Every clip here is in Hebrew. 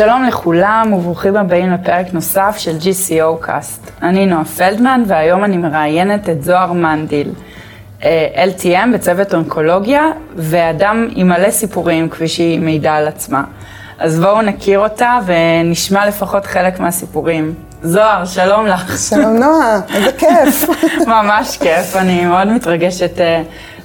שלום לכולם וברוכים הבאים לפרק נוסף של GCO Cast. אני נועה פלדמן והיום אני מראיינת את זוהר מנדיל, אה, LTM בצוות אונקולוגיה, ואדם עם מלא סיפורים כפי שהיא מעידה על עצמה. אז בואו נכיר אותה ונשמע לפחות חלק מהסיפורים. זוהר, שלום לך. שלום נועה, איזה כיף. ממש כיף, אני מאוד מתרגשת uh,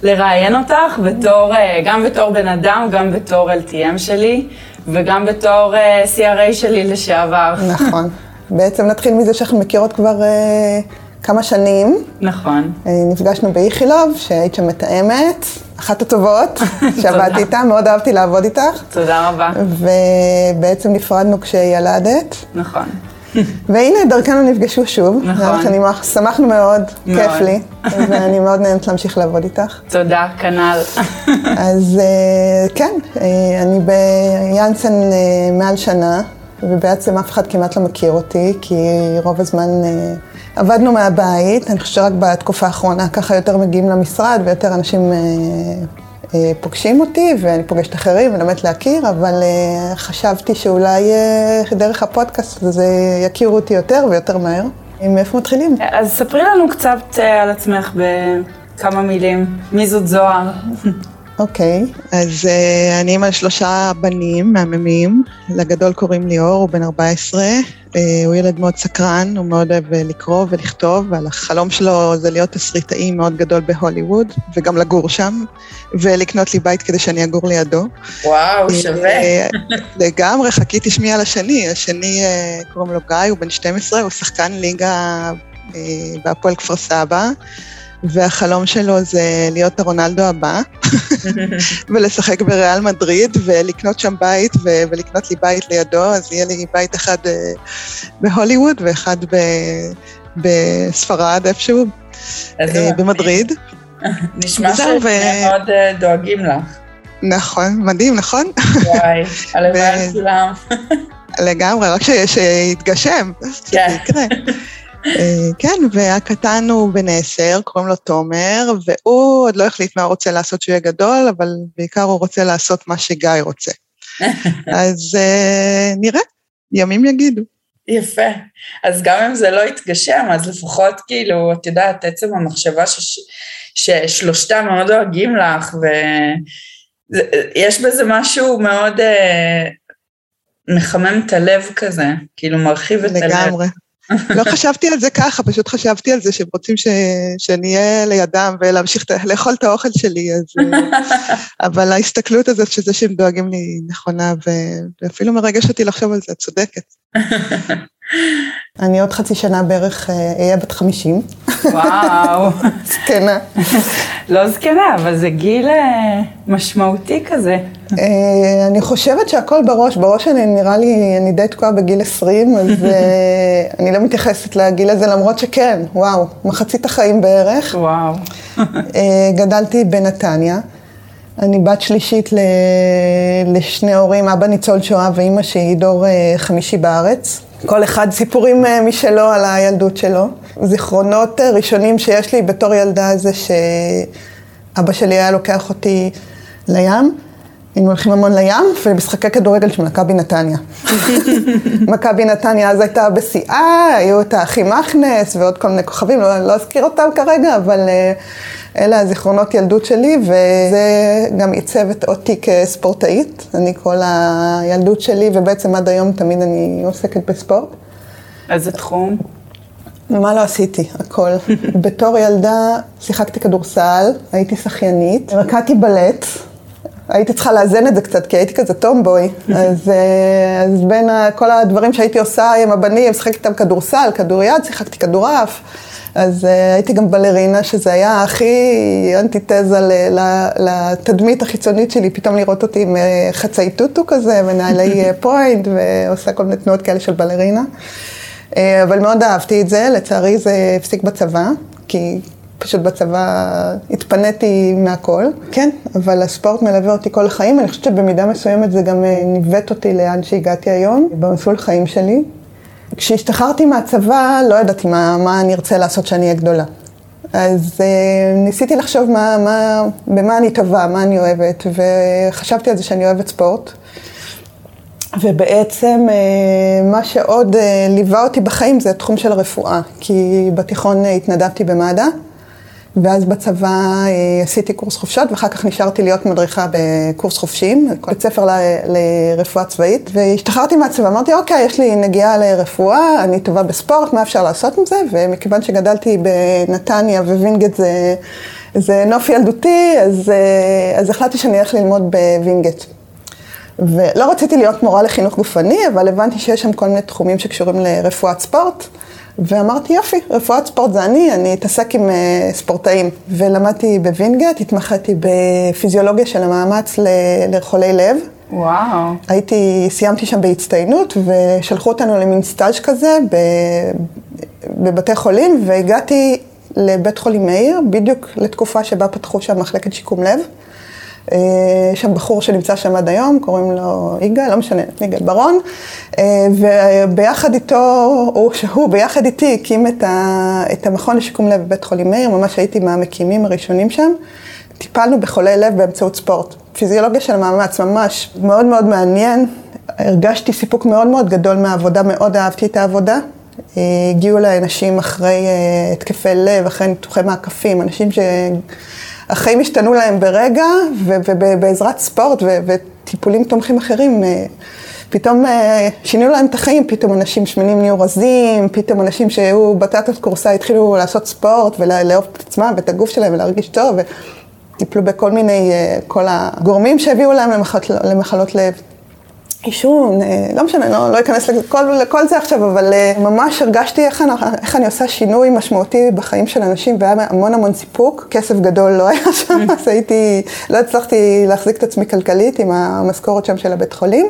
לראיין אותך, בתור, uh, גם בתור בן אדם, גם בתור LTM שלי, וגם בתור uh, CRA שלי לשעבר. נכון. בעצם נתחיל מזה שאנחנו מכירות כבר uh, כמה שנים. נכון. Uh, נפגשנו באיכילוב, שהיית שם מתאמת, אחת הטובות, שעבדתי איתה, מאוד אהבתי לעבוד איתך. תודה רבה. ובעצם נפרדנו כשילדת. נכון. והנה, דרכנו נפגשו שוב. נכון. שאני שמחנו מאוד, מאוד. כיף לי, ואני מאוד נהנית להמשיך לעבוד איתך. תודה, כנ"ל. אז אה, כן, אה, אני ביאנסן אה, מעל שנה, ובעצם אף אחד כמעט לא מכיר אותי, כי רוב הזמן עבדנו מהבית. אני חושבת שרק בתקופה האחרונה ככה יותר מגיעים למשרד, ויותר אנשים פוגשים אותי, ואני פוגשת אחרים, ולומדת להכיר, אבל חשבתי שאולי דרך הפודקאסט הזה יכירו אותי יותר ויותר מהר. מאיפה מתחילים? אז ספרי לנו קצת על עצמך בכמה מילים. מי זאת זוהר? אוקיי, okay, אז uh, אני אימא לשלושה בנים מהממים, לגדול קוראים ליאור, הוא בן 14, uh, הוא ילד מאוד סקרן, הוא מאוד אוהב לקרוא ולכתוב, ועל החלום שלו זה להיות תסריטאי מאוד גדול בהוליווד, וגם לגור שם, ולקנות לי בית כדי שאני אגור לידו. וואו, שווה. לגמרי, חכי תשמעי על השני, השני קוראים לו גיא, הוא בן 12, הוא שחקן ליגה בהפועל כפר סבא. והחלום שלו זה להיות הרונלדו הבא, ולשחק בריאל מדריד, ולקנות שם בית, ו- ולקנות לי בית לידו, אז יהיה לי בית אחד uh, בהוליווד ואחד ב- בספרד איפשהו, uh, במדריד. נשמע שהם ו... מאוד uh, דואגים לך. נכון, מדהים, נכון? וואי, הלוואי על כולם. לגמרי, רק שיתגשם, שזה יקרה. כן, והקטן הוא בן עשר, קוראים לו תומר, והוא עוד לא החליט מה הוא רוצה לעשות שהוא יהיה גדול, אבל בעיקר הוא רוצה לעשות מה שגיא רוצה. אז נראה, ימים יגידו. יפה. אז גם אם זה לא יתגשם, אז לפחות כאילו, את יודעת, עצם המחשבה ש... ששלושתם מאוד דואגים לך, ויש בזה משהו מאוד אה, מחמם את הלב כזה, כאילו מרחיב את הלב. לגמרי. לא חשבתי על זה ככה, פשוט חשבתי על זה שהם רוצים ש... שאני אהיה לידם ולהמשיך לאכול את האוכל שלי, אז... אבל ההסתכלות הזאת שזה שהם דואגים לי נכונה, ו... ואפילו מרגש אותי לחשוב על זה, את צודקת. אני עוד חצי שנה בערך אהיה בת חמישים. וואו. זקנה. לא זקנה, אבל זה גיל משמעותי כזה. אני חושבת שהכל בראש, בראש אני נראה לי, אני די תקועה בגיל 20, אז אני לא מתייחסת לגיל הזה, למרות שכן, וואו, מחצית החיים בערך. וואו. גדלתי בנתניה. אני בת שלישית לשני הורים, אבא ניצול שואה ואימא שהיא דור חמישי בארץ. כל אחד סיפורים משלו על הילדות שלו. זיכרונות ראשונים שיש לי בתור ילדה זה שאבא שלי היה לוקח אותי לים. היינו הולכים המון לים ומשחקי כדורגל של מכבי נתניה. מכבי נתניה אז הייתה בשיאה, היו את האחים מכנס ועוד כל מיני כוכבים, לא, לא אזכיר אותם כרגע, אבל uh, אלה הזיכרונות ילדות שלי, וזה גם עיצב אותי כספורטאית. אני כל הילדות שלי, ובעצם עד היום תמיד אני עוסקת בספורט. איזה תחום? מה לא עשיתי? הכל. בתור ילדה שיחקתי כדורסל, הייתי שחיינית, רקדתי בלט. הייתי צריכה לאזן את זה קצת, כי הייתי כזה טומבוי. אז, אז בין כל הדברים שהייתי עושה עם הבנים, שיחקתי איתם כדורסל, כדוריד, שיחקתי כדורעף. אז הייתי גם בלרינה, שזה היה הכי אנטיתזה לתדמית החיצונית שלי, פתאום לראות אותי עם חצאי טוטו כזה, ונעלי פוינט, ועושה כל מיני תנועות כאלה של בלרינה. אבל מאוד אהבתי את זה, לצערי זה הפסיק בצבא, כי פשוט בצבא התפניתי מהכל. כן, אבל הספורט מלווה אותי כל החיים. אני חושבת שבמידה מסוימת זה גם ניווט אותי לאן שהגעתי היום, במסלול חיים שלי. כשהשתחררתי מהצבא, לא ידעתי מה, מה אני ארצה לעשות כשאני אהיה גדולה. אז ניסיתי לחשוב מה, מה, במה אני טובה, מה אני אוהבת, וחשבתי על זה שאני אוהבת ספורט. ובעצם מה שעוד ליווה אותי בחיים זה התחום של הרפואה, כי בתיכון התנדבתי במד"א. ואז בצבא אה, עשיתי קורס חובשות, ואחר כך נשארתי להיות מדריכה בקורס חובשים, בית ספר ל, לרפואה צבאית, והשתחררתי מהצבא, אמרתי, אוקיי, יש לי נגיעה לרפואה, אני טובה בספורט, מה אפשר לעשות עם זה? ומכיוון שגדלתי בנתניה ווינגייט זה, זה נוף ילדותי, אז, אה, אז החלטתי שאני אלך ללמוד בווינגייט. ולא רציתי להיות מורה לחינוך גופני, אבל הבנתי שיש שם כל מיני תחומים שקשורים לרפואת ספורט. ואמרתי, יופי, רפואת ספורט זה אני, אני אתעסק עם uh, ספורטאים. ולמדתי בווינגייט, התמחיתי בפיזיולוגיה של המאמץ לחולי לב. וואו. הייתי, סיימתי שם בהצטיינות, ושלחו אותנו למין סטאז' כזה בבתי חולים, והגעתי לבית חולים מאיר, בדיוק לתקופה שבה פתחו שם מחלקת שיקום לב. אה, יש שם בחור שנמצא שם עד היום, קוראים לו יגאל, לא משנה, יגאל ברון, אה, וביחד איתו, הוא, שהוא ביחד איתי הקים את, ה, את המכון לשיקום לב בבית חולים מאיר, ממש הייתי מהמקימים הראשונים שם. טיפלנו בחולי לב באמצעות ספורט. פיזיולוגיה של מאמץ, ממש מאוד מאוד מעניין. הרגשתי סיפוק מאוד מאוד גדול מהעבודה, מאוד אהבתי את העבודה. אה, הגיעו אליי אנשים אחרי התקפי לב, אחרי ניתוחי מעקפים, אנשים ש... החיים השתנו להם ברגע, ובעזרת ספורט וטיפולים תומכים אחרים, אה, פתאום אה, שינו להם את החיים, פתאום אנשים שמנים נהיו רזים, פתאום אנשים שהיו בתת קורסה התחילו לעשות ספורט ולאהוב את עצמם ואת הגוף שלהם ולהרגיש טוב, וטיפלו בכל מיני, אה, כל הגורמים שהביאו להם למחלות, למחלות לב. עישון, אה, לא משנה, לא, לא אכנס לכל, לכל זה עכשיו, אבל אה, ממש הרגשתי איך אני, איך אני עושה שינוי משמעותי בחיים של אנשים, והיה המון המון סיפוק. כסף גדול לא היה שם, אז הייתי, לא הצלחתי להחזיק את עצמי כלכלית עם המשכורת שם של הבית חולים.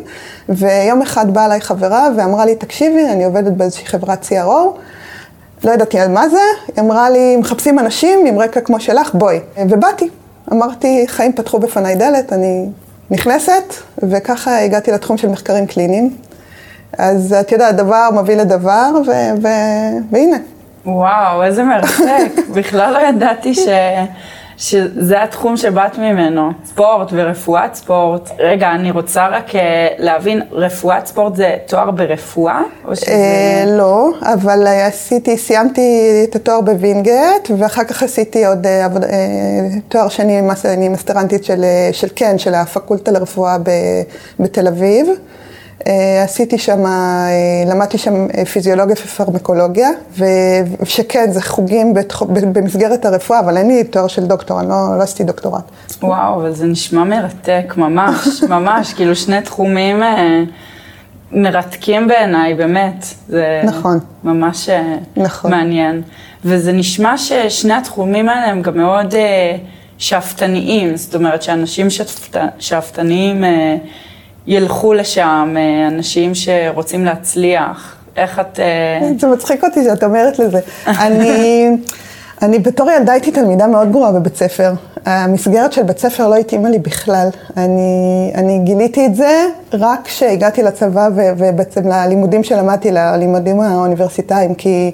ויום אחד באה אליי חברה ואמרה לי, תקשיבי, אני עובדת באיזושהי חברת CRO, לא ידעתי על מה זה, היא אמרה לי, מחפשים אנשים עם רקע כמו שלך, בואי. ובאתי. אמרתי, חיים פתחו בפניי דלת, אני נכנסת, וככה הגעתי לתחום של מחקרים קליניים. אז את יודעת, דבר מביא לדבר, ו- ו- והנה. וואו, איזה מרתק. בכלל לא ידעתי ש... שזה התחום שבאת ממנו, ספורט ורפואת ספורט. רגע, אני רוצה רק אה, להבין, רפואת ספורט זה תואר ברפואה? או שזה... אה, לא, אבל עשיתי, סיימתי את התואר בווינגייט, ואחר כך עשיתי עוד אה, עבוד, תואר שני, אני מסטרנטית של, של כן, של הפקולטה לרפואה בתל אביב. אה, עשיתי שם, אה, למדתי שם אה, פיזיולוגיה ופרמקולוגיה, ושכן, זה חוגים במסגרת הרפואה, אבל אין לי תואר של דוקטור, אני לא, לא עשיתי דוקטורט. וואו, אבל זה נשמע מרתק, ממש, ממש, כאילו שני תחומים מרתקים בעיניי, באמת. זה נכון. ממש נכון. מעניין. וזה נשמע ששני התחומים האלה הם גם מאוד שאפתניים, זאת אומרת שאנשים שאפתניים... ילכו לשם, אה, אנשים שרוצים להצליח? איך את... אה, זה מצחיק אותי שאת אומרת לזה. אני, אני בתור ילדה הייתי תלמידה מאוד גרועה בבית ספר. המסגרת של בית ספר לא התאימה לי בכלל. אני, אני גיליתי את זה רק כשהגעתי לצבא ו, ובעצם ללימודים שלמדתי, ללימודים האוניברסיטאיים, כי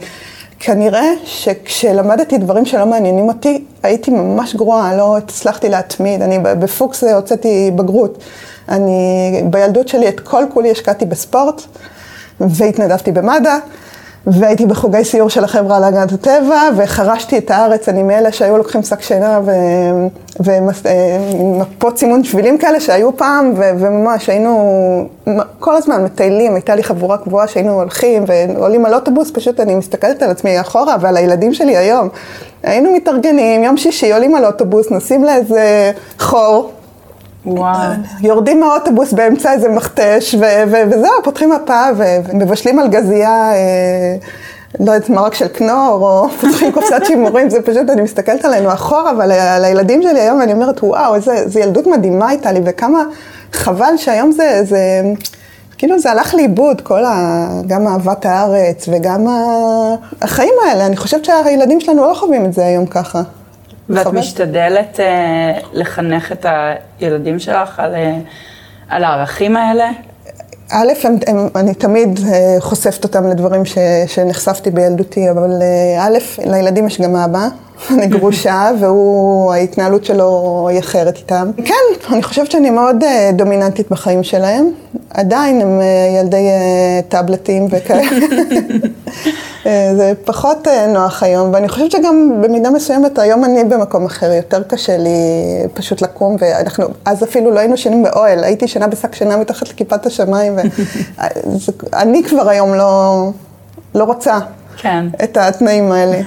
כנראה שכשלמדתי דברים שלא מעניינים אותי, הייתי ממש גרועה, לא הצלחתי להתמיד. אני בפוקס הוצאתי בגרות. אני בילדות שלי את כל כולי השקעתי בספורט, והתנדבתי במד"א, והייתי בחוגי סיור של החברה להגנת הטבע, וחרשתי את הארץ, אני מאלה שהיו לוקחים שק שינה ומפות סימון שבילים כאלה שהיו פעם, ו- וממש היינו כל הזמן מטיילים, הייתה לי חבורה קבועה שהיינו הולכים ועולים על אוטובוס, פשוט אני מסתכלת על עצמי אחורה ועל הילדים שלי היום. היינו מתארגנים, יום שישי עולים על אוטובוס, נוסעים לאיזה חור. וואו. יורדים מהאוטובוס באמצע איזה מכתש, וזהו, פותחים מפה ומבשלים על גזייה, אה, לא יודעת, מרק של כנור, או פותחים קופסת שימורים, זה פשוט, אני מסתכלת עלינו אחורה, אבל על הילדים שלי היום, ואני אומרת, וואו, איזה ילדות מדהימה הייתה לי, וכמה חבל שהיום זה, זה, כאילו זה הלך לאיבוד, כל ה... גם אהבת הארץ וגם. החיים האלה, אני חושבת שהילדים שלנו לא חווים את זה היום ככה. ואת חבר? משתדלת uh, לחנך את הילדים שלך על, uh, על הערכים האלה? א', הם, הם, אני תמיד uh, חושפת אותם לדברים ש, שנחשפתי בילדותי, אבל uh, א', לילדים יש גם אבא, אני גרושה, והוא, ההתנהלות שלו היא אחרת איתם. כן, אני חושבת שאני מאוד אה, דומיננטית בחיים שלהם. עדיין הם אה, ילדי אה, טאבלטים וכאלה. זה פחות נוח היום, ואני חושבת שגם במידה מסוימת היום אני במקום אחר, יותר קשה לי פשוט לקום, ואנחנו אז אפילו לא היינו שנים באוהל, הייתי שנה בשק שינה מתחת לכיפת השמיים, ואני כבר היום לא, לא רוצה כן. את התנאים האלה.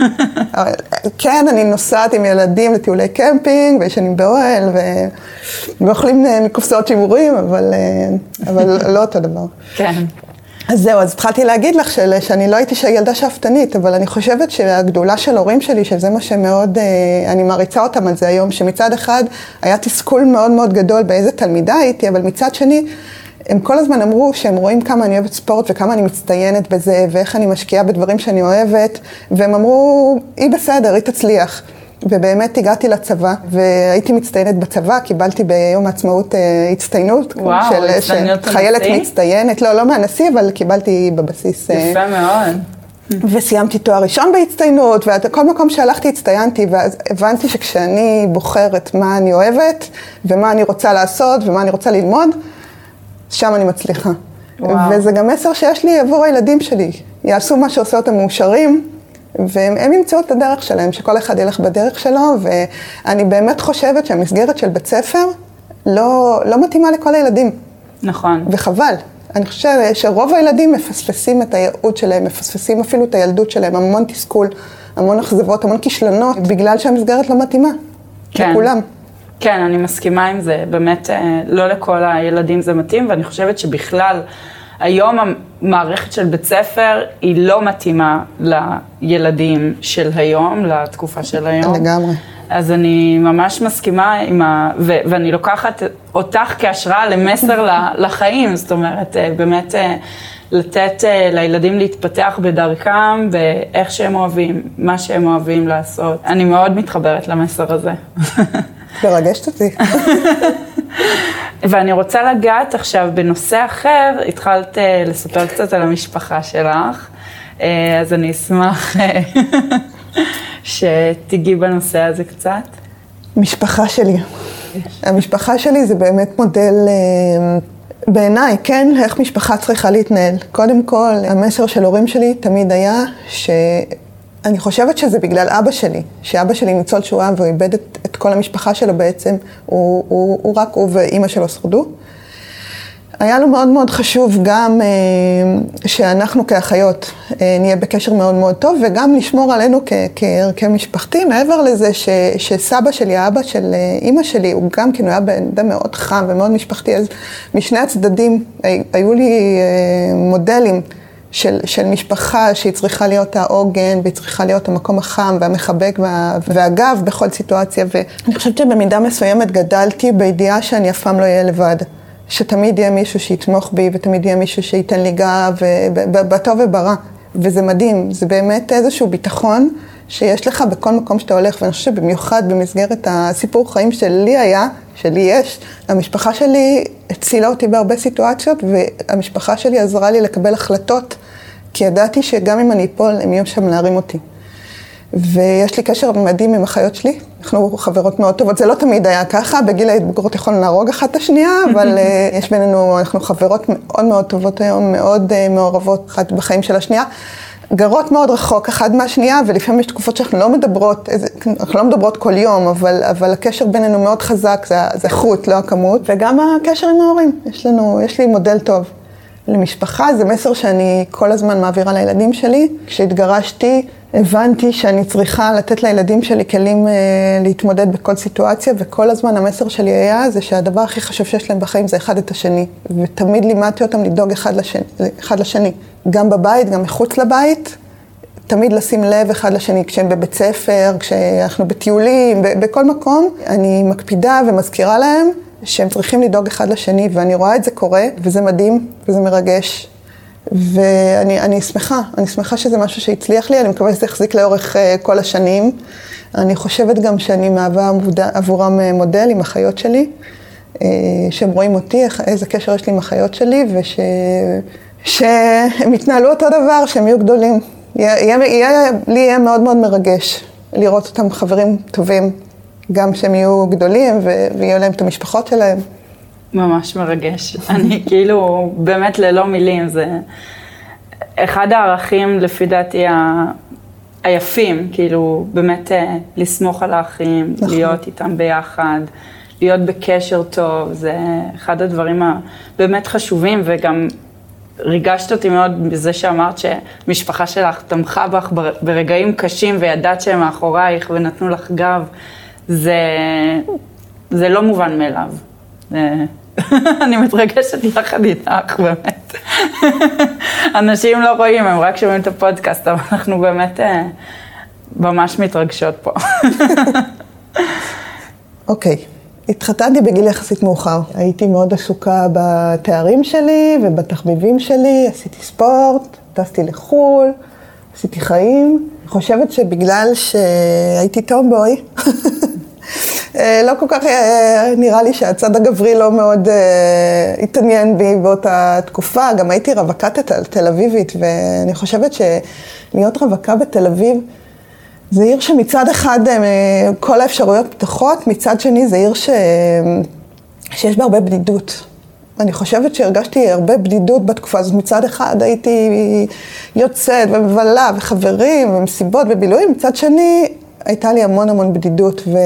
כן, אני נוסעת עם ילדים לטיולי קמפינג, וישנים באוהל, ואוכלים אה, מקופסאות שימורים, אבל, אה, אבל לא אותו דבר. כן. אז זהו, אז התחלתי להגיד לך של, שאני לא הייתי ילדה שאפתנית, אבל אני חושבת שהגדולה של הורים שלי, שזה מה שמאוד, אה, אני מעריצה אותם על זה היום, שמצד אחד היה תסכול מאוד מאוד גדול באיזה תלמידה הייתי, אבל מצד שני, הם כל הזמן אמרו שהם רואים כמה אני אוהבת ספורט וכמה אני מצטיינת בזה ואיך אני משקיעה בדברים שאני אוהבת והם אמרו, היא בסדר, היא תצליח. ובאמת הגעתי לצבא והייתי מצטיינת בצבא, קיבלתי ביום העצמאות אה, הצטיינות. וואו, של, הצטיינות הנשיא? חיילת מצטיינת, לא, לא מהנשיא, אבל קיבלתי בבסיס. אה, יפה מאוד. וסיימתי תואר ראשון בהצטיינות, וכל מקום שהלכתי הצטיינתי, ואז הבנתי שכשאני בוחרת מה אני אוהבת, ומה אני רוצה לעשות, ומה אני רוצה ללמוד, שם אני מצליחה. וואו. וזה גם מסר שיש לי עבור הילדים שלי. יעשו מה שעושה אותם מאושרים, והם ימצאו את הדרך שלהם, שכל אחד ילך בדרך שלו, ואני באמת חושבת שהמסגרת של בית ספר לא, לא מתאימה לכל הילדים. נכון. וחבל. אני חושבת שרוב הילדים מפספסים את הייעוד שלהם, מפספסים אפילו את הילדות שלהם, המון תסכול, המון אכזבות, המון כישלונות, בגלל שהמסגרת לא מתאימה. כן. לכולם. כן, אני מסכימה עם זה. באמת, אה, לא לכל הילדים זה מתאים, ואני חושבת שבכלל, היום המערכת של בית ספר היא לא מתאימה לילדים של היום, לתקופה של היום. לגמרי. אז אני ממש מסכימה עם ה... ו- ואני לוקחת אותך כהשראה למסר לחיים, זאת אומרת, אה, באמת אה, לתת לילדים להתפתח בדרכם, באיך שהם אוהבים, מה שהם אוהבים לעשות. אני מאוד מתחברת למסר הזה. מרגשת אותי. ואני רוצה לגעת עכשיו בנושא אחר, התחלת אה, לספר קצת על המשפחה שלך, אה, אז אני אשמח אה, שתיגעי בנושא הזה קצת. משפחה שלי. המשפחה שלי זה באמת מודל, בעיניי, כן, איך משפחה צריכה להתנהל. קודם כל, המסר של הורים שלי תמיד היה ש... אני חושבת שזה בגלל אבא שלי, שאבא שלי ניצול שואה והוא איבד את, את כל המשפחה שלו בעצם, הוא, הוא, הוא רק הוא ואימא שלו שרדו. היה לו מאוד מאוד חשוב גם אה, שאנחנו כאחיות אה, נהיה בקשר מאוד מאוד טוב, וגם לשמור עלינו כערכי משפחתי, מעבר לזה ש, שסבא שלי, האבא של אה, אימא שלי, הוא גם כן, היה בן אדם מאוד חם ומאוד משפחתי, אז משני הצדדים היו לי אה, מודלים. של, של משפחה שהיא צריכה להיות העוגן, והיא צריכה להיות המקום החם והמחבק וה, והגב בכל סיטואציה. ואני חושבת שבמידה מסוימת גדלתי בידיעה שאני אף פעם לא אהיה לבד. שתמיד יהיה מישהו שיתמוך בי, ותמיד יהיה מישהו שייתן לי גב, בטוב וברע. וזה מדהים, זה באמת איזשהו ביטחון שיש לך בכל מקום שאתה הולך, ואני חושבת שבמיוחד במסגרת הסיפור חיים שלי היה, שלי יש, המשפחה שלי הצילה אותי בהרבה סיטואציות, והמשפחה שלי עזרה לי לקבל החלטות, כי ידעתי שגם אם אני אפול, הם יהיו שם להרים אותי. ויש לי קשר מדהים עם אחיות שלי, אנחנו חברות מאוד טובות, זה לא תמיד היה ככה, בגיל ההתבגרות יכולנו להרוג אחת את השנייה, אבל אה, יש בינינו, אנחנו חברות מאוד מאוד טובות היום, מאוד uh, מעורבות אחת בחיים של השנייה. גרות מאוד רחוק אחת מהשנייה, ולפעמים יש תקופות שאנחנו לא מדברות, אנחנו לא מדברות כל יום, אבל, אבל הקשר בינינו מאוד חזק, זה, זה איכות, לא הכמות, וגם הקשר עם ההורים, יש לנו, יש לי מודל טוב. למשפחה זה מסר שאני כל הזמן מעבירה לילדים שלי. כשהתגרשתי, הבנתי שאני צריכה לתת לילדים שלי כלים אה, להתמודד בכל סיטואציה, וכל הזמן המסר שלי היה זה שהדבר הכי חשוב שיש להם בחיים זה אחד את השני. ותמיד לימדתי אותם לדאוג אחד לשני. אחד לשני. גם בבית, גם מחוץ לבית, תמיד לשים לב אחד לשני, כשהם בבית ספר, כשאנחנו בטיולים, בכל מקום, אני מקפידה ומזכירה להם שהם צריכים לדאוג אחד לשני, ואני רואה את זה קורה, וזה מדהים, וזה מרגש. ואני שמחה, אני שמחה שזה משהו שהצליח לי, אני מקווה שזה יחזיק לאורך uh, כל השנים. אני חושבת גם שאני מהווה עבורם אה, מודל עם החיות שלי, uh, שהם רואים אותי, איזה קשר יש לי עם החיות שלי, וש... שהם יתנהלו אותו דבר, שהם יהיו גדולים. יהיה, יהיה, יהיה, לי יהיה מאוד מאוד מרגש לראות אותם חברים טובים, גם שהם יהיו גדולים ויהיו להם את המשפחות שלהם. ממש מרגש. אני כאילו, באמת ללא מילים, זה אחד הערכים לפי דעתי ה... היפים, כאילו באמת אה, לסמוך על האחים, נכון. להיות איתם ביחד, להיות בקשר טוב, זה אחד הדברים הבאמת חשובים וגם ריגשת אותי מאוד בזה שאמרת שמשפחה שלך תמכה בך ברגעים קשים וידעת שהם מאחורייך ונתנו לך גב, זה, זה לא מובן מאליו. אני מתרגשת יחד איתך, באמת. אנשים לא רואים, הם רק שומעים את הפודקאסט, אבל אנחנו באמת אה, ממש מתרגשות פה. אוקיי. okay. התחתנתי בגיל יחסית מאוחר. הייתי מאוד עסוקה בתארים שלי ובתחביבים שלי, עשיתי ספורט, טסתי לחו"ל, עשיתי חיים. אני חושבת שבגלל שהייתי טומבוי, לא כל כך אה, נראה לי שהצד הגברי לא מאוד אה, התעניין בי באותה תקופה. גם הייתי רווקת תל אביבית, ואני חושבת שלהיות רווקה בתל אביב, זה עיר שמצד אחד כל האפשרויות פתוחות, מצד שני זה עיר ש... שיש בה הרבה בדידות. אני חושבת שהרגשתי הרבה בדידות בתקופה הזאת. מצד אחד הייתי יוצאת ומבלה וחברים ומסיבות ובילויים, מצד שני הייתה לי המון המון בדידות. ו...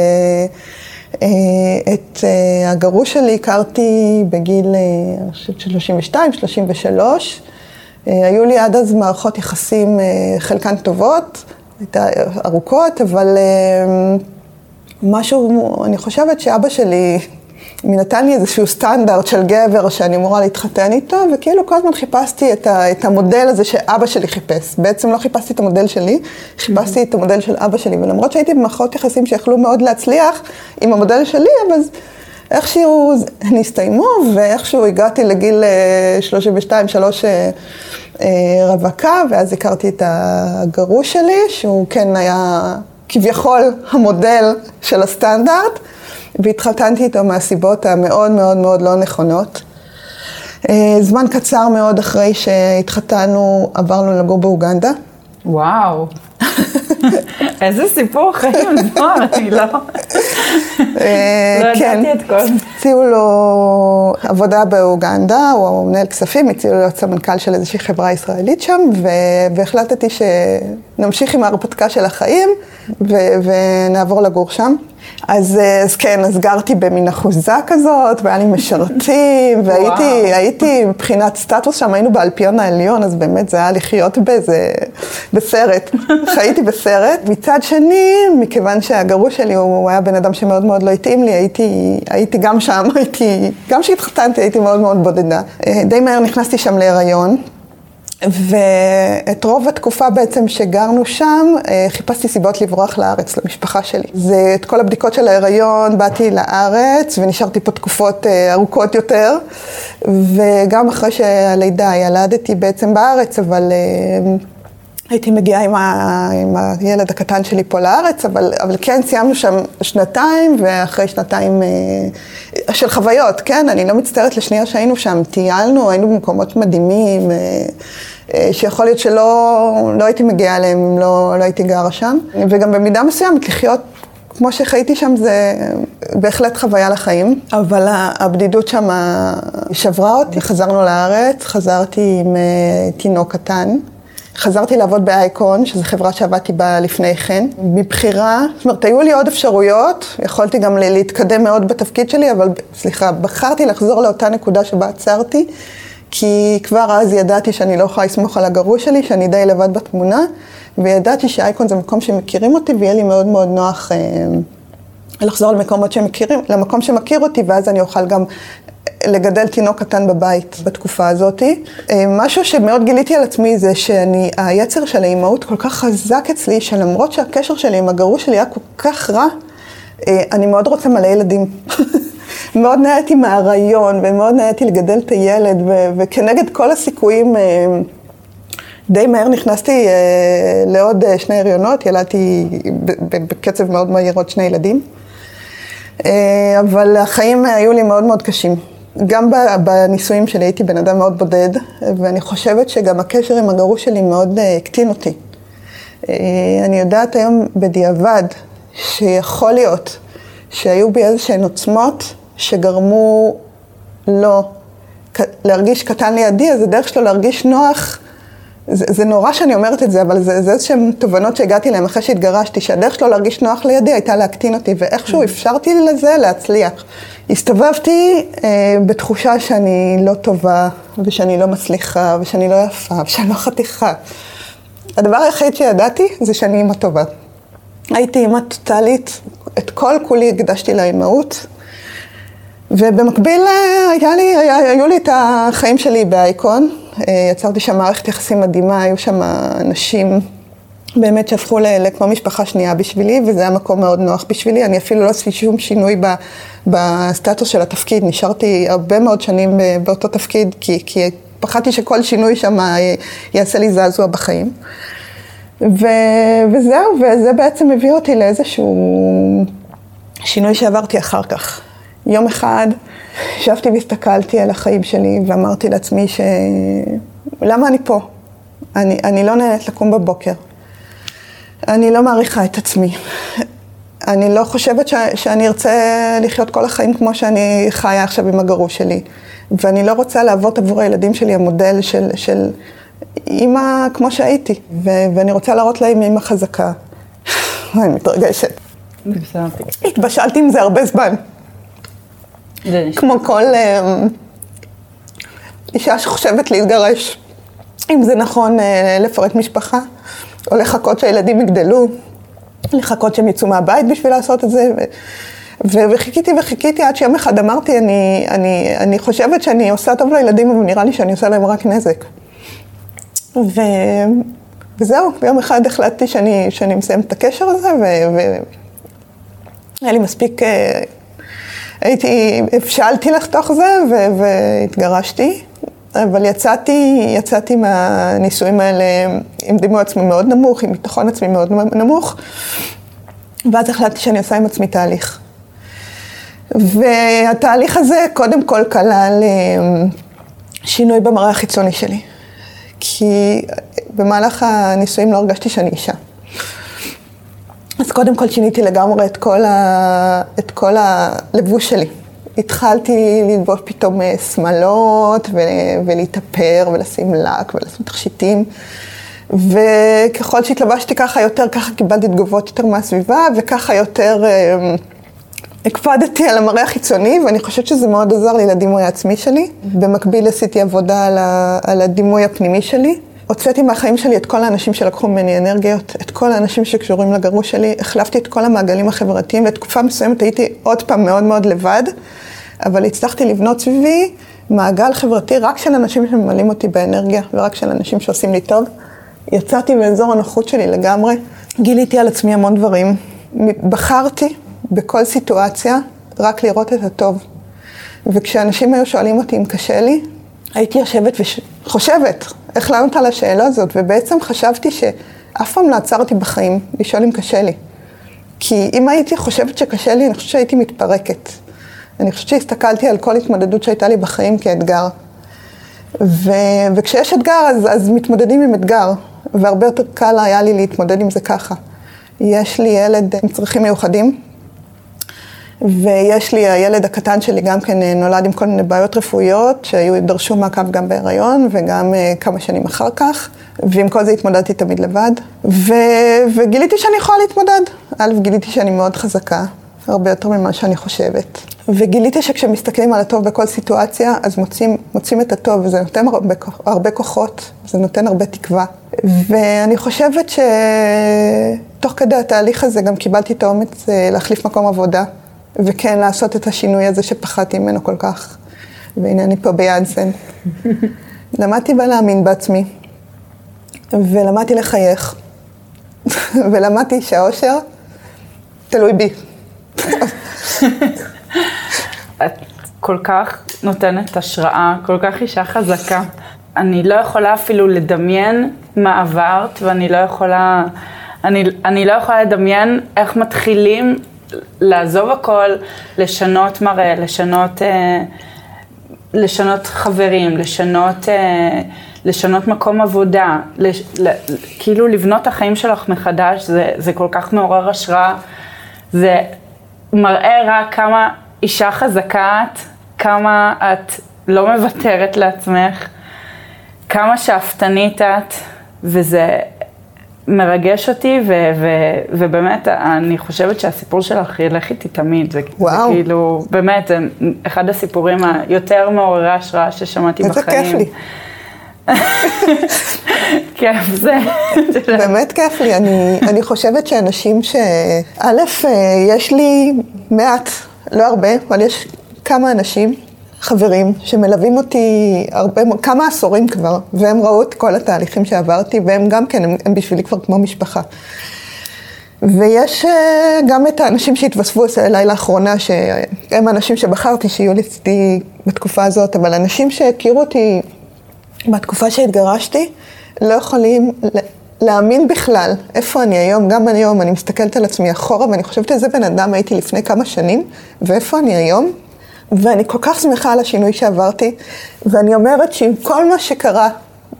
אה, אה, הגרוש שלי הכרתי בגיל, אה, אני חושבת, 32, 33. היו לי עד אז מערכות יחסים, חלקן טובות, הייתה ארוכות, אבל משהו, אני חושבת שאבא שלי נתן לי איזשהו סטנדרט של גבר שאני אמורה להתחתן איתו, וכאילו כל הזמן חיפשתי את, ה, את המודל הזה שאבא שלי חיפש. בעצם לא חיפשתי את המודל שלי, חיפשתי את המודל של אבא שלי, ולמרות שהייתי במערכות יחסים שיכלו מאוד להצליח עם המודל שלי, אבל איכשהו הם הסתיימו, ואיכשהו הגעתי לגיל 32-3 אה, אה, רווקה, ואז הכרתי את הגרוש שלי, שהוא כן היה כביכול המודל של הסטנדרט. והתחתנתי איתו מהסיבות המאוד מאוד מאוד לא נכונות. אה, זמן קצר מאוד אחרי שהתחתנו, עברנו לגור באוגנדה. וואו. איזה סיפור חיים, לא, אני לא... אה, לא כן, ידעתי את כל זה. הציעו לו עבודה באוגנדה, הוא מנהל כספים, הציעו לו להיות סמנכ"ל של איזושהי חברה ישראלית שם, והחלטתי שנמשיך עם ההרפתקה של החיים ונעבור לגור שם. אז, אה, אז כן, אז גרתי במין אחוזה כזאת, והיה לי משרתים, והייתי הייתי מבחינת סטטוס שם, היינו באלפיון העליון, אז באמת זה היה לחיות באיזה, בסרט, חייתי בסרט. מצד שני, מכיוון שהגרוש שלי הוא היה בן אדם שמאוד מאוד לא התאים לי, הייתי, הייתי גם שם, הייתי, גם כשהתחתנתי הייתי מאוד מאוד בודדה. אה, די מהר נכנסתי שם להיריון. ואת רוב התקופה בעצם שגרנו שם, אה, חיפשתי סיבות לברוח לארץ, למשפחה שלי. זה את כל הבדיקות של ההיריון, באתי לארץ ונשארתי פה תקופות אה, ארוכות יותר, וגם אחרי שהלידה ילדתי בעצם בארץ, אבל... הייתי מגיעה עם, ה, עם הילד הקטן שלי פה לארץ, אבל, אבל כן סיימנו שם שנתיים, ואחרי שנתיים אה, של חוויות, כן? אני לא מצטערת לשנייה שהיינו שם, טיילנו, היינו במקומות מדהימים, אה, אה, שיכול להיות שלא לא הייתי מגיעה אליהם אם לא, לא הייתי גרה שם. וגם במידה מסוימת לחיות כמו שחייתי שם זה בהחלט חוויה לחיים, אבל הבדידות שם שברה אותי. חזרנו לארץ, חזרתי עם אה, תינוק קטן. חזרתי לעבוד באייקון, שזו חברה שעבדתי בה לפני כן, מבחירה, זאת אומרת, היו לי עוד אפשרויות, יכולתי גם להתקדם מאוד בתפקיד שלי, אבל סליחה, בחרתי לחזור לאותה נקודה שבה עצרתי, כי כבר אז ידעתי שאני לא יכולה לסמוך על הגרוש שלי, שאני די לבד בתמונה, וידעתי שאייקון זה מקום שמכירים אותי, ויהיה לי מאוד מאוד נוח אה, לחזור למקומות שמכירים, למקום שמכיר אותי, ואז אני אוכל גם לגדל תינוק קטן בבית בתקופה הזאת. אה, משהו שמאוד גיליתי על עצמי זה שאני, היצר של האימהות כל כך חזק אצלי, שלמרות שהקשר שלי עם הגרוש שלי היה כל כך רע, אה, אני מאוד רוצה מלא ילדים. מאוד נהניתי מהרעיון, ומאוד נהניתי לגדל את הילד, ו- וכנגד כל הסיכויים, אה, די מהר נכנסתי לעוד שני הריונות, ילדתי בקצב מאוד מהיר עוד שני ילדים. אבל החיים היו לי מאוד מאוד קשים. גם בנישואים שלי הייתי בן אדם מאוד בודד, ואני חושבת שגם הקשר עם הגרוש שלי מאוד אה, הקטין אותי. אה, אני יודעת היום בדיעבד שיכול להיות שהיו בי איזה שהן עוצמות שגרמו לו להרגיש קטן לידי, אז הדרך שלו להרגיש נוח, זה, זה נורא שאני אומרת את זה, אבל זה, זה איזשהן תובנות שהגעתי להן אחרי שהתגרשתי, שהדרך שלו להרגיש נוח לידי הייתה להקטין אותי, ואיכשהו אפשרתי לזה להצליח. הסתובבתי אה, בתחושה שאני לא טובה, ושאני לא מצליחה, ושאני לא יפה, ושאני לא חתיכה. הדבר היחיד שידעתי זה שאני אימא טובה. הייתי אימא טוטאלית, את כל כולי הקדשתי לאימהות, ובמקביל אה, היה לי, היה, היו לי את החיים שלי באייקון, יצרתי שם מערכת יחסים מדהימה, היו שם אנשים באמת שהפכו לכמו משפחה שנייה בשבילי, וזה היה מקום מאוד נוח בשבילי. אני אפילו לא עשיתי שום שינוי ב, בסטטוס של התפקיד, נשארתי הרבה מאוד שנים אה, באותו תפקיד, כי, כי פחדתי שכל שינוי שם יעשה לי זעזוע בחיים. ו, וזהו, וזה בעצם הביא אותי לאיזשהו שינוי שעברתי אחר כך. יום אחד ישבתי והסתכלתי על החיים שלי ואמרתי לעצמי ש... למה אני פה? אני, אני לא נהנית לקום בבוקר. אני לא מעריכה את עצמי. אני לא חושבת ש, שאני ארצה לחיות כל החיים כמו שאני חיה עכשיו עם הגרוש שלי. ואני לא רוצה להוות עבור הילדים שלי המודל של, של אימא כמו שהייתי. ו, ואני רוצה להראות להם אימא חזקה. אני מתרגשת. התבשלתי עם זה הרבה זמן. כמו כל אה, אישה שחושבת להתגרש, אם זה נכון אה, לפרט משפחה, או לחכות שהילדים יגדלו, לחכות שהם יצאו מהבית בשביל לעשות את זה. ו- וחיכיתי וחיכיתי עד שיום אחד אמרתי, אני, אני, אני חושבת שאני עושה טוב לילדים, אבל נראה לי שאני עושה להם רק נזק. ו... וזהו, ביום אחד החלטתי שאני, שאני מסיים את הקשר הזה, והיה ו... לי מספיק אה, הייתי, הבשלתי לתוך זה והתגרשתי, אבל יצאתי, יצאתי מהנישואים האלה עם דימוי עצמי מאוד נמוך, עם ביטחון עצמי מאוד נמוך, ואז החלטתי שאני עושה עם עצמי תהליך. והתהליך הזה קודם כל כלל אה, שינוי במראה החיצוני שלי. כי במהלך הנישואים לא הרגשתי שאני אישה. אז קודם כל שיניתי לגמרי את כל, ה... את כל הלבוש שלי. התחלתי ללבוש פתאום אה, שמלות ו... ולהתאפר ולשים לק ולשים תכשיטים. וככל שהתלבשתי ככה יותר, ככה קיבלתי תגובות יותר מהסביבה, וככה יותר אה, הקפדתי על המראה החיצוני, ואני חושבת שזה מאוד עזר לי לדימוי העצמי שלי. במקביל עשיתי עבודה על, ה... על הדימוי הפנימי שלי. הוצאתי מהחיים שלי את כל האנשים שלקחו ממני אנרגיות, את כל האנשים שקשורים לגרוש שלי, החלפתי את כל המעגלים החברתיים, לתקופה מסוימת הייתי עוד פעם מאוד מאוד לבד, אבל הצלחתי לבנות סביבי מעגל חברתי רק של אנשים שממלאים אותי באנרגיה, ורק של אנשים שעושים לי טוב. יצאתי מאזור הנוחות שלי לגמרי, גיליתי על עצמי המון דברים, בחרתי בכל סיטואציה רק לראות את הטוב. וכשאנשים היו שואלים אותי אם קשה לי, הייתי יושבת וחושבת, איך לענות על השאלה הזאת, ובעצם חשבתי שאף פעם לא עצרתי בחיים לשאול אם קשה לי. כי אם הייתי חושבת שקשה לי, אני חושבת שהייתי מתפרקת. אני חושבת שהסתכלתי על כל התמודדות שהייתה לי בחיים כאתגר. ו... וכשיש אתגר, אז, אז מתמודדים עם אתגר, והרבה יותר קל היה לי להתמודד עם זה ככה. יש לי ילד עם צרכים מיוחדים, ויש לי, הילד הקטן שלי גם כן אה, נולד עם כל מיני בעיות רפואיות, שהיו, דרשו מעקב גם בהיריון וגם uh, כמה שנים אחר כך, ועם כל זה התמודדתי תמיד לבד. ו, וגיליתי שאני יכולה להתמודד. א', גיליתי שאני מאוד חזקה, הרבה יותר ממה שאני חושבת. וגיליתי שכשמסתכלים על הטוב בכל סיטואציה, אז מוצאים, מוצאים את הטוב, וזה נותן הרבה, הרבה כוחות, זה נותן הרבה תקווה. ואני חושבת שתוך כדי התהליך הזה גם קיבלתי את האומץ אה, להחליף מקום עבודה. וכן לעשות את השינוי הזה שפחדתי ממנו כל כך. והנה אני פה ביאנסן. למדתי בלהאמין בעצמי, ולמדתי לחייך, ולמדתי שהאושר תלוי בי. את כל כך נותנת השראה, כל כך אישה חזקה. אני לא יכולה אפילו לדמיין מה עברת, ואני לא יכולה, אני, אני לא יכולה לדמיין איך מתחילים לעזוב הכל, לשנות מראה, לשנות אה, לשנות חברים, לשנות, אה, לשנות מקום עבודה, לש, ל, כאילו לבנות את החיים שלך מחדש, זה, זה כל כך מעורר השראה, זה מראה רק כמה אישה חזקה את, כמה את לא מוותרת לעצמך, כמה שאפתנית את, וזה מרגש אותי, ו- ו- ובאמת, אני חושבת שהסיפור שלך ילך איתי תמיד. זה, וואו. זה כאילו, באמת, זה אחד הסיפורים היותר מעוררי השראה ששמעתי איזה בחיים. כיף לי. כיף זה. באמת כיף לי. אני, אני חושבת שאנשים ש... א', אה, יש לי מעט, לא הרבה, אבל יש כמה אנשים, חברים, שמלווים אותי הרבה, כמה עשורים כבר, והם ראו את כל התהליכים שעברתי, והם גם כן, הם, הם בשבילי כבר כמו משפחה. ויש אה, גם את האנשים שהתווספו אליי לאחרונה, שהם האנשים שבחרתי שיהיו לצדי בתקופה הזאת, אבל אנשים שהכירו אותי בתקופה שהתגרשתי, לא יכולים להאמין בכלל איפה אני היום, גם היום, אני מסתכלת על עצמי אחורה ואני חושבת איזה בן אדם הייתי לפני כמה שנים, ואיפה אני היום, ואני כל כך שמחה על השינוי שעברתי, ואני אומרת שעם כל מה שקרה,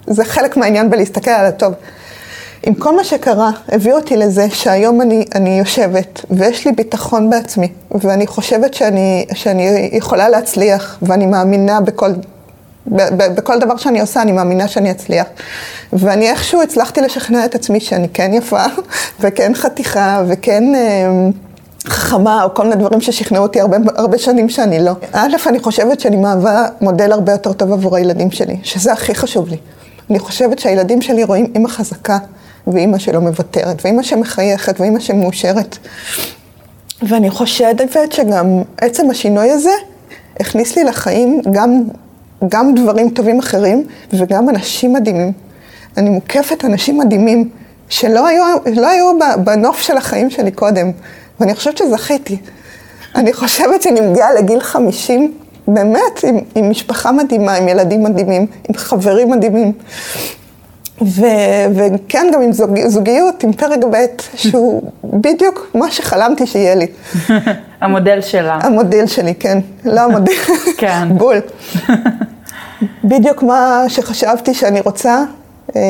זה חלק מהעניין בלהסתכל על הטוב. עם כל מה שקרה, הביא אותי לזה שהיום אני, אני יושבת ויש לי ביטחון בעצמי, ואני חושבת שאני, שאני יכולה להצליח, ואני מאמינה בכל, בכל דבר שאני עושה, אני מאמינה שאני אצליח. ואני איכשהו הצלחתי לשכנע את עצמי שאני כן יפה, וכן חתיכה, וכן... אה, חכמה, או כל מיני דברים ששכנעו אותי הרבה, הרבה שנים שאני לא. א', אני חושבת שאני מהווה מודל הרבה יותר טוב עבור הילדים שלי, שזה הכי חשוב לי. אני חושבת שהילדים שלי רואים אימא חזקה, ואימא שלא מוותרת, ואימא שמחייכת, ואימא שמאושרת. ואני חושבת שגם עצם השינוי הזה הכניס לי לחיים גם, גם דברים טובים אחרים, וגם אנשים מדהימים. אני מוקפת אנשים מדהימים, שלא היו, לא היו בנוף של החיים שלי קודם. ואני חושבת שזכיתי. אני חושבת שאני מגיעה לגיל 50, באמת, עם, עם משפחה מדהימה, עם ילדים מדהימים, עם חברים מדהימים. ו, וכן, גם עם זוג, זוגיות, עם פרק ב', שהוא בדיוק מה שחלמתי שיהיה לי. המודל שלה. המודל שלי, כן. לא המודל, כן. בול. בדיוק מה שחשבתי שאני רוצה. אה,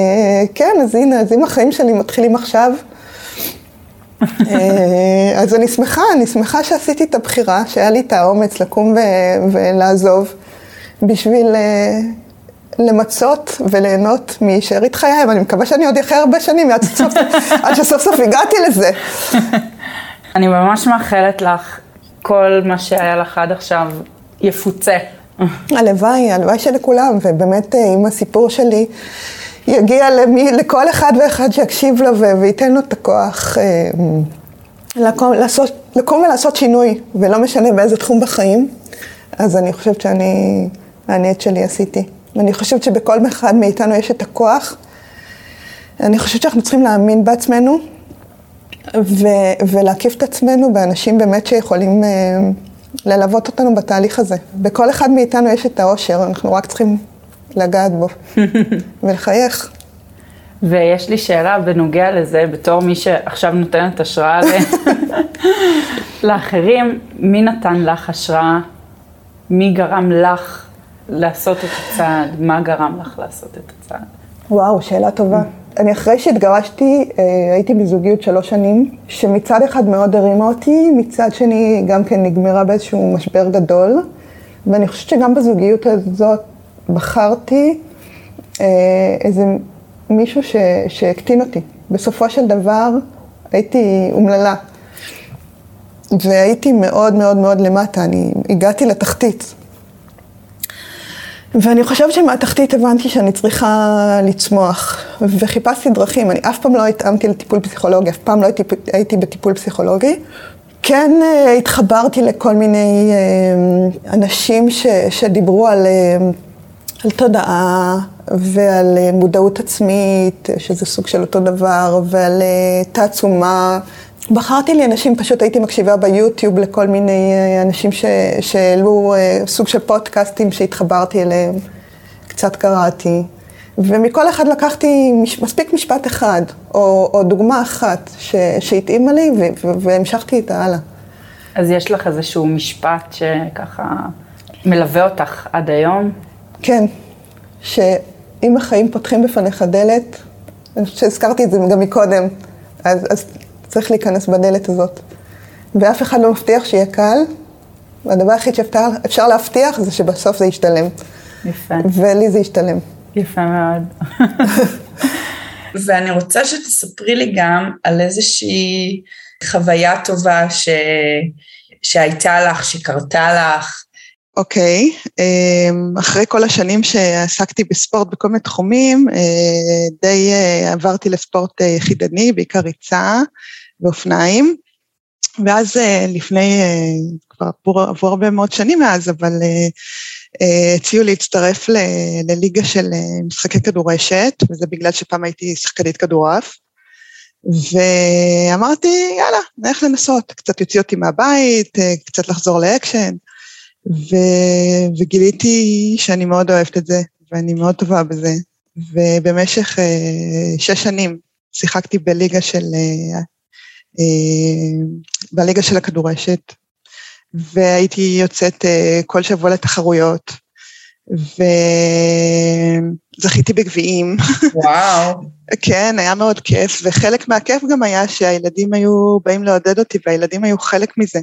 כן, אז הנה, אז אם החיים שלי מתחילים עכשיו, אז אני שמחה, אני שמחה שעשיתי את הבחירה, שהיה לי את האומץ לקום ו- ולעזוב, בשביל אה, למצות וליהנות משארית חיי, ואני מקווה שאני עוד אחיה הרבה שנים עד, שסוף, עד שסוף סוף הגעתי לזה. אני ממש מאחלת לך כל מה שהיה לך עד עכשיו יפוצה. הלוואי, הלוואי שלכולם, ובאמת אה, אם הסיפור שלי יגיע למי, לכל אחד ואחד שיקשיב לו וייתן לו את הכוח אה, לקום, לעשות, לקום ולעשות שינוי, ולא משנה באיזה תחום בחיים, אז אני חושבת שאני, אני את שלי עשיתי. ואני חושבת שבכל אחד מאיתנו יש את הכוח. אני חושבת שאנחנו צריכים להאמין בעצמנו, ו- ולהקיף את עצמנו באנשים באמת שיכולים אה, ללוות אותנו בתהליך הזה. בכל אחד מאיתנו יש את האושר, אנחנו רק צריכים לגעת בו ולחייך. ויש לי שאלה בנוגע לזה, בתור מי שעכשיו נותנת השראה ל... לאחרים, מי נתן לך השראה? מי גרם לך לעשות את הצעד? מה גרם לך לעשות את הצעד? וואו, שאלה טובה. אני אחרי שהתגרשתי, אה, הייתי בזוגיות שלוש שנים, שמצד אחד מאוד הרימה אותי, מצד שני גם כן נגמרה באיזשהו משבר גדול, ואני חושבת שגם בזוגיות הזאת בחרתי אה, איזה מישהו שהקטין אותי. בסופו של דבר הייתי אומללה, והייתי מאוד מאוד מאוד למטה, אני הגעתי לתחתית. ואני חושבת שמהתחתית הבנתי שאני צריכה לצמוח, וחיפשתי דרכים, אני אף פעם לא התאמתי לטיפול פסיכולוגי, אף פעם לא הייתי, הייתי בטיפול פסיכולוגי. כן אה, התחברתי לכל מיני אה, אנשים ש, שדיברו על, על תודעה ועל מודעות עצמית, שזה סוג של אותו דבר, ועל תעצומה. בחרתי לי אנשים, פשוט הייתי מקשיבה ביוטיוב לכל מיני אנשים שהעלו סוג של פודקאסטים שהתחברתי אליהם, קצת קראתי, ומכל אחד לקחתי מש, מספיק משפט אחד, או, או דוגמה אחת שהתאימה לי, ו, והמשכתי איתה הלאה. אז יש לך איזשהו משפט שככה מלווה אותך עד היום? כן, שאם החיים פותחים בפניך דלת, אני חושבת שהזכרתי את זה גם מקודם, אז, אז צריך להיכנס בדלת הזאת. ואף אחד לא מבטיח שיהיה קל, והדבר היחיד שאפשר להבטיח זה שבסוף זה ישתלם. יפה. ולי זה ישתלם. יפה מאוד. ואני רוצה שתספרי לי גם על איזושהי חוויה טובה ש... שהייתה לך, שקרתה לך. אוקיי. אמ, אחרי כל השנים שעסקתי בספורט בכל מיני תחומים, אה, די אה, עברתי לספורט אה, יחידני, בעיקר ריצה ואופניים. ואז לפני, כבר עברו הרבה מאוד שנים מאז, אבל הציעו להצטרף לליגה של משחקי כדורשת, וזה בגלל שפעם הייתי שחקנית כדורעף. ואמרתי, יאללה, נלך לנסות, קצת יוציא אותי מהבית, קצת לחזור לאקשן. ו... וגיליתי שאני מאוד אוהבת את זה, ואני מאוד טובה בזה. ובמשך uh, שש שנים שיחקתי בליגה של, uh, uh, בליגה של הכדורשת, והייתי יוצאת uh, כל שבוע לתחרויות, וזכיתי בגביעים. וואו. כן, היה מאוד כיף, וחלק מהכיף גם היה שהילדים היו באים לעודד אותי, והילדים היו חלק מזה.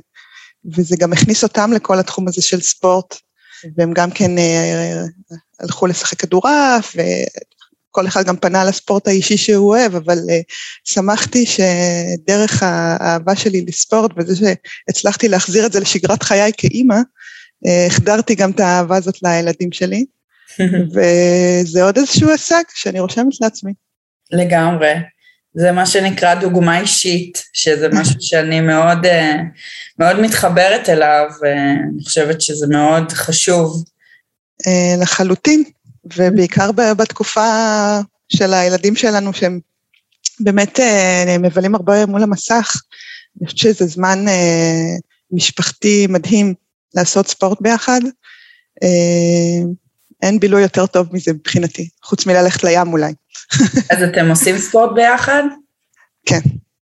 וזה גם הכניס אותם לכל התחום הזה של ספורט, והם גם כן אה, הלכו לשחק כדורעף, וכל אחד גם פנה לספורט האישי שהוא אוהב, אבל אה, שמחתי שדרך האהבה שלי לספורט, וזה שהצלחתי להחזיר את זה לשגרת חיי כאימא, אה, החדרתי גם את האהבה הזאת לילדים שלי, וזה עוד איזשהו הישג שאני רושמת לעצמי. לגמרי. זה מה שנקרא דוגמה אישית, שזה משהו שאני מאוד, אה, מאוד מתחברת אליו, ואני חושבת שזה מאוד חשוב. אה, לחלוטין, ובעיקר בתקופה של הילדים שלנו, שהם באמת אה, מבלים הרבה מול המסך. אני חושבת שזה זמן משפחתי מדהים לעשות ספורט ביחד. אין בילוי יותר טוב מזה מבחינתי, חוץ מללכת לים אולי. אז אתם עושים ספורט ביחד? כן.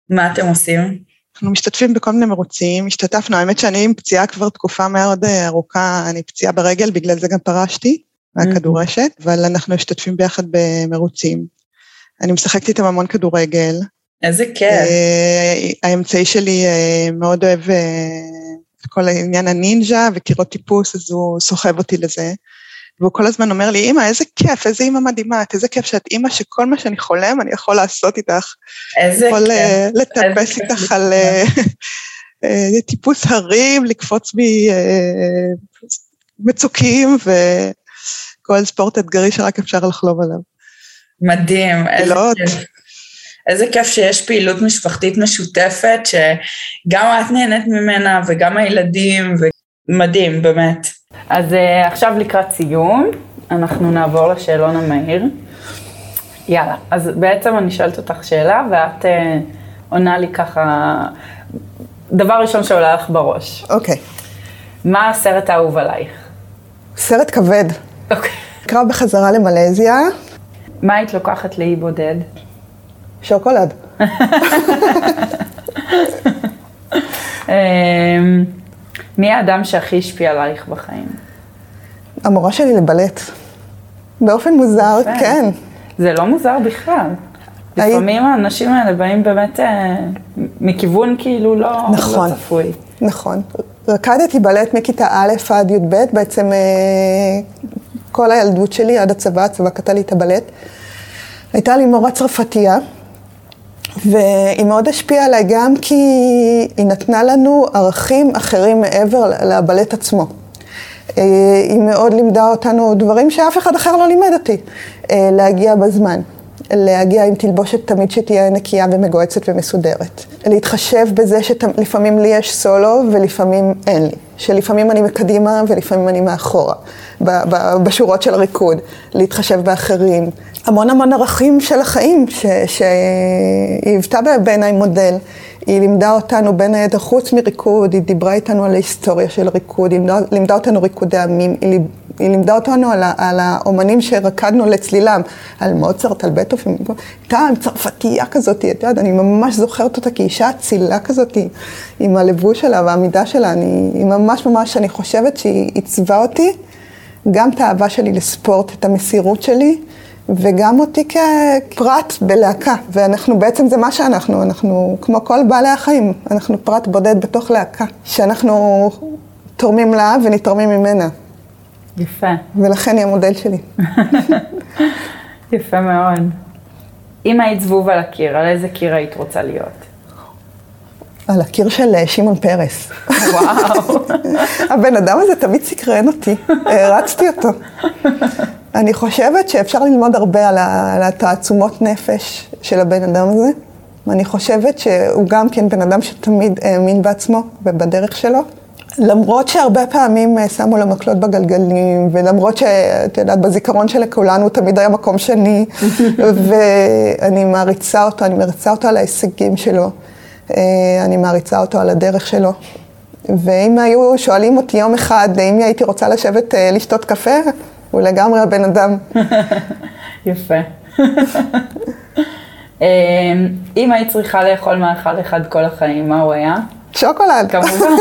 מה אתם עושים? אנחנו משתתפים בכל מיני מרוצים, השתתפנו, האמת שאני עם פציעה כבר תקופה מאוד אה, ארוכה, אני פציעה ברגל, בגלל זה גם פרשתי מהכדורשת, אבל אנחנו משתתפים ביחד במרוצים. אני משחקת איתם המון כדורגל. איזה כיף. אה, האמצעי שלי אה, מאוד אוהב את כל העניין הנינג'ה וקירות טיפוס, אז הוא סוחב אותי לזה. והוא כל הזמן אומר לי, אמא, איזה כיף, איזה אמא מדהימה, את איזה כיף שאת אמא שכל מה שאני חולם, אני יכול לעשות איתך. איזה יכול כיף. יכול uh, לטפס איתך על uh, טיפוס הרים, לקפוץ מצוקים, וכל ספורט אתגרי שרק אפשר לחלום עליו. מדהים, איזה כיף. איזה כיף שיש פעילות משפחתית משותפת, שגם את נהנית ממנה וגם הילדים, ומדהים, באמת. אז uh, עכשיו לקראת סיום, אנחנו נעבור לשאלון המהיר. יאללה, אז בעצם אני שואלת אותך שאלה, ואת uh, עונה לי ככה, דבר ראשון שעולה לך בראש. אוקיי. Okay. מה הסרט האהוב עלייך? סרט כבד. אוקיי. Okay. קרב בחזרה למלזיה. מה היית לוקחת לאי בודד? שוקולד. מי האדם שהכי השפיע עלייך בחיים? המורה שלי לבלט. באופן מוזר, יפה. כן. זה לא מוזר בכלל. לפעמים האנשים האלה באים באמת אה, מכיוון כאילו לא, לא נכון, לא צפוי. נכון. רקדתי בלט מכיתה א' עד י"ב, בעצם אה, כל הילדות שלי עד הצבא, הצבא קטע לי את הבלט. הייתה לי מורה צרפתייה, והיא מאוד השפיעה עליי גם כי היא נתנה לנו ערכים אחרים מעבר לבלט עצמו. אה, היא מאוד לימדה אותנו דברים שאף אחד אחר לא לימד אותי. אה, להגיע בזמן, להגיע עם תלבושת תמיד שתהיה נקייה ומגועצת ומסודרת. להתחשב בזה שלפעמים לי יש סולו ולפעמים אין לי. שלפעמים אני מקדימה ולפעמים אני מאחורה, בשורות של הריקוד. להתחשב באחרים. המון המון ערכים של החיים שהיא היוותה בעיניי מודל. היא לימדה אותנו בין היתר, חוץ מריקוד, היא דיברה איתנו על ההיסטוריה של הריקוד, היא לימדה אותנו ריקודי עמים, היא היא לימדה אותנו על, על האומנים שרקדנו לצלילם, על מוצרט, על בטופים, הייתה צרפתייה כזאת, את יודעת, אני ממש זוכרת אותה כאישה אצילה כזאת, עם הלבוש שלה והעמידה שלה, אני, היא ממש ממש, אני חושבת שהיא עיצבה אותי, גם את האהבה שלי לספורט, את המסירות שלי. וגם אותי כפרט בלהקה, ואנחנו בעצם זה מה שאנחנו, אנחנו כמו כל בעלי החיים, אנחנו פרט בודד בתוך להקה, שאנחנו תורמים לה ונתרמים ממנה. יפה. ולכן היא המודל שלי. יפה מאוד. אם היית זבוב על הקיר, על איזה קיר היית רוצה להיות? על הקיר של אה, שמעון פרס. וואו. הבן אדם הזה תמיד סקרן אותי, הרצתי אותו. אני חושבת שאפשר ללמוד הרבה על התעצומות נפש של הבן אדם הזה. ואני חושבת שהוא גם כן בן אדם שתמיד האמין בעצמו ובדרך שלו. למרות שהרבה פעמים אה, שמו לו מקלות בגלגלים, ולמרות שאת יודעת, בזיכרון של כולנו תמיד היה מקום שני, ואני מעריצה אותו, אני מעריצה אותו על ההישגים שלו, אה, אני מעריצה אותו על הדרך שלו. ואם היו שואלים אותי יום אחד אם הייתי רוצה לשבת אה, לשתות קפה, הוא לגמרי הבן אדם. יפה. אם היית צריכה לאכול מאכל אחד כל החיים, מה הוא היה? שוקולד. כמובן.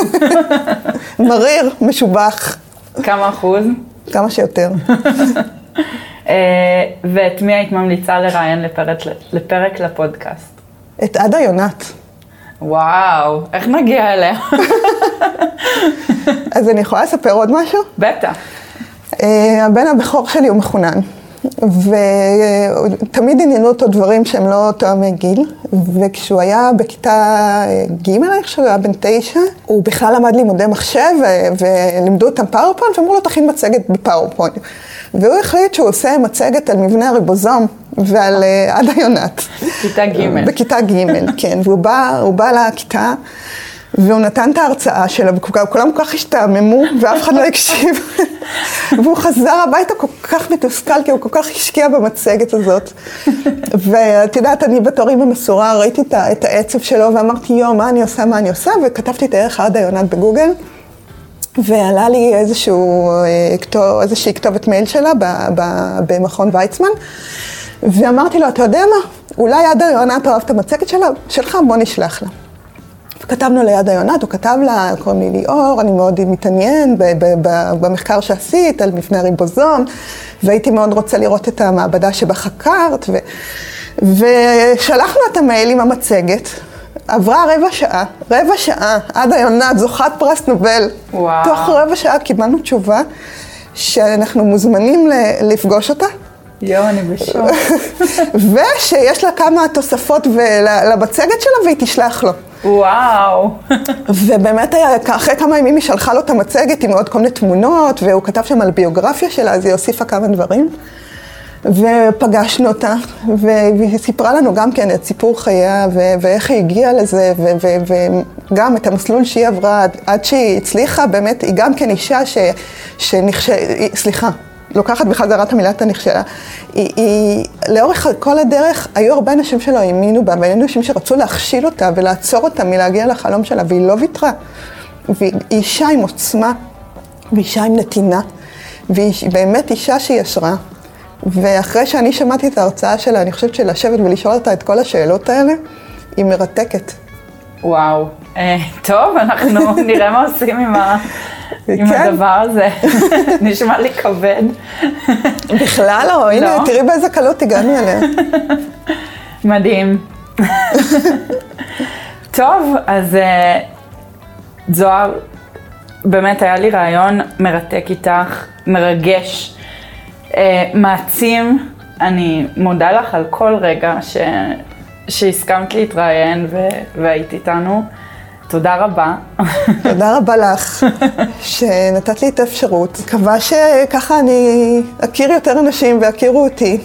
מריר, משובח. כמה אחוז? כמה שיותר. ואת מי היית ממליצה לראיין לפרק, לפרק לפודקאסט? את עדה יונת. וואו, איך נגיע אליה? אז אני יכולה לספר עוד משהו? בטח. הבן הבכור שלי הוא מחונן. ותמיד עניינו אותו דברים שהם לא תואמי גיל, וכשהוא היה בכיתה ג', אני חושבת, הוא היה בן תשע, הוא בכלל למד לימודי מחשב, ולימדו אותם פאורפוינט, ואמרו לו, תכין מצגת בפאורפוינט. והוא החליט שהוא עושה מצגת על מבנה הריבוזום ועל עדה יונת. כיתה ג'. בכיתה ג', כן. והוא בא, בא לכיתה. והוא נתן את ההרצאה שלה, וכולם כל כך השתעממו, ואף אחד לא הקשיב. והוא חזר הביתה כל כך מתוסכל, כי הוא כל כך השקיע במצגת הזאת. ואת יודעת, אני בתור אימא מסורה ראיתי את העצב שלו, ואמרתי, יואו, מה אני עושה, מה אני עושה, וכתבתי את הערך עד היונת בגוגל. ועלה לי איזשהו, אה, איזושהי כתובת מייל שלה במכון ויצמן, ואמרתי לו, אתה יודע מה, אולי עד היונת אוהב את המצגת שלה, שלך, בוא נשלח לה. כתבנו ליד היונת, הוא כתב לה, קוראים לי ליאור, אני מאוד מתעניין במחקר שעשית על מפני הריבוזום, והייתי מאוד רוצה לראות את המעבדה שבה חקרת, ו, ושלחנו את המייל עם המצגת. עברה רבע שעה, רבע שעה, עד היונת, זוכת פרס נובל. וואו. תוך רבע שעה קיבלנו תשובה שאנחנו מוזמנים לפגוש אותה. יואו, אני בשוק. ושיש לה כמה תוספות למצגת שלה והיא תשלח לו. וואו. ובאמת היה, אחרי כמה ימים היא שלחה לו את המצגת עם עוד כל מיני תמונות, והוא כתב שם על ביוגרפיה שלה, אז היא הוסיפה כמה דברים. ופגשנו אותה, והיא סיפרה לנו גם כן את סיפור חייה, ואיך היא הגיעה לזה, וגם את המסלול שהיא עברה עד שהיא הצליחה, באמת, היא גם כן אישה ש... שנכש... סליחה, לוקחת בחזרה את המילה הנכשלה. היא, היא, לאורך כל הדרך, היו הרבה אנשים שלא האמינו בה, והיו אנשים שרצו להכשיל אותה ולעצור אותה מלהגיע לחלום שלה, והיא לא ויתרה. והיא אישה עם עוצמה, ואישה עם נתינה, והיא באמת אישה שהיא השראה. ואחרי שאני שמעתי את ההרצאה שלה, אני חושבת שלשבת ולשאול אותה את כל השאלות האלה, היא מרתקת. וואו. אה, טוב, אנחנו נראה מה עושים עם, ה... עם כן. הדבר הזה. נשמע לי כבד. בכלל לא, הנה, תראי באיזה קלות הגענו אליה. מדהים. טוב, אז אה, זוהר, באמת היה לי רעיון מרתק איתך, מרגש, אה, מעצים. אני מודה לך על כל רגע ש... שהסכמת להתראיין ו... והיית איתנו. תודה רבה. תודה רבה לך, שנתת לי את האפשרות. מקווה שככה אני אכיר יותר אנשים ויכירו אותי.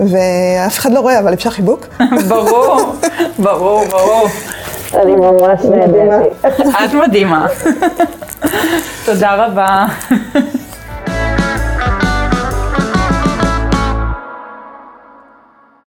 ואף אחד לא רואה, אבל אפשר חיבוק? ברור, ברור, ברור. אני ממש נהדרת. את מדהימה. תודה רבה.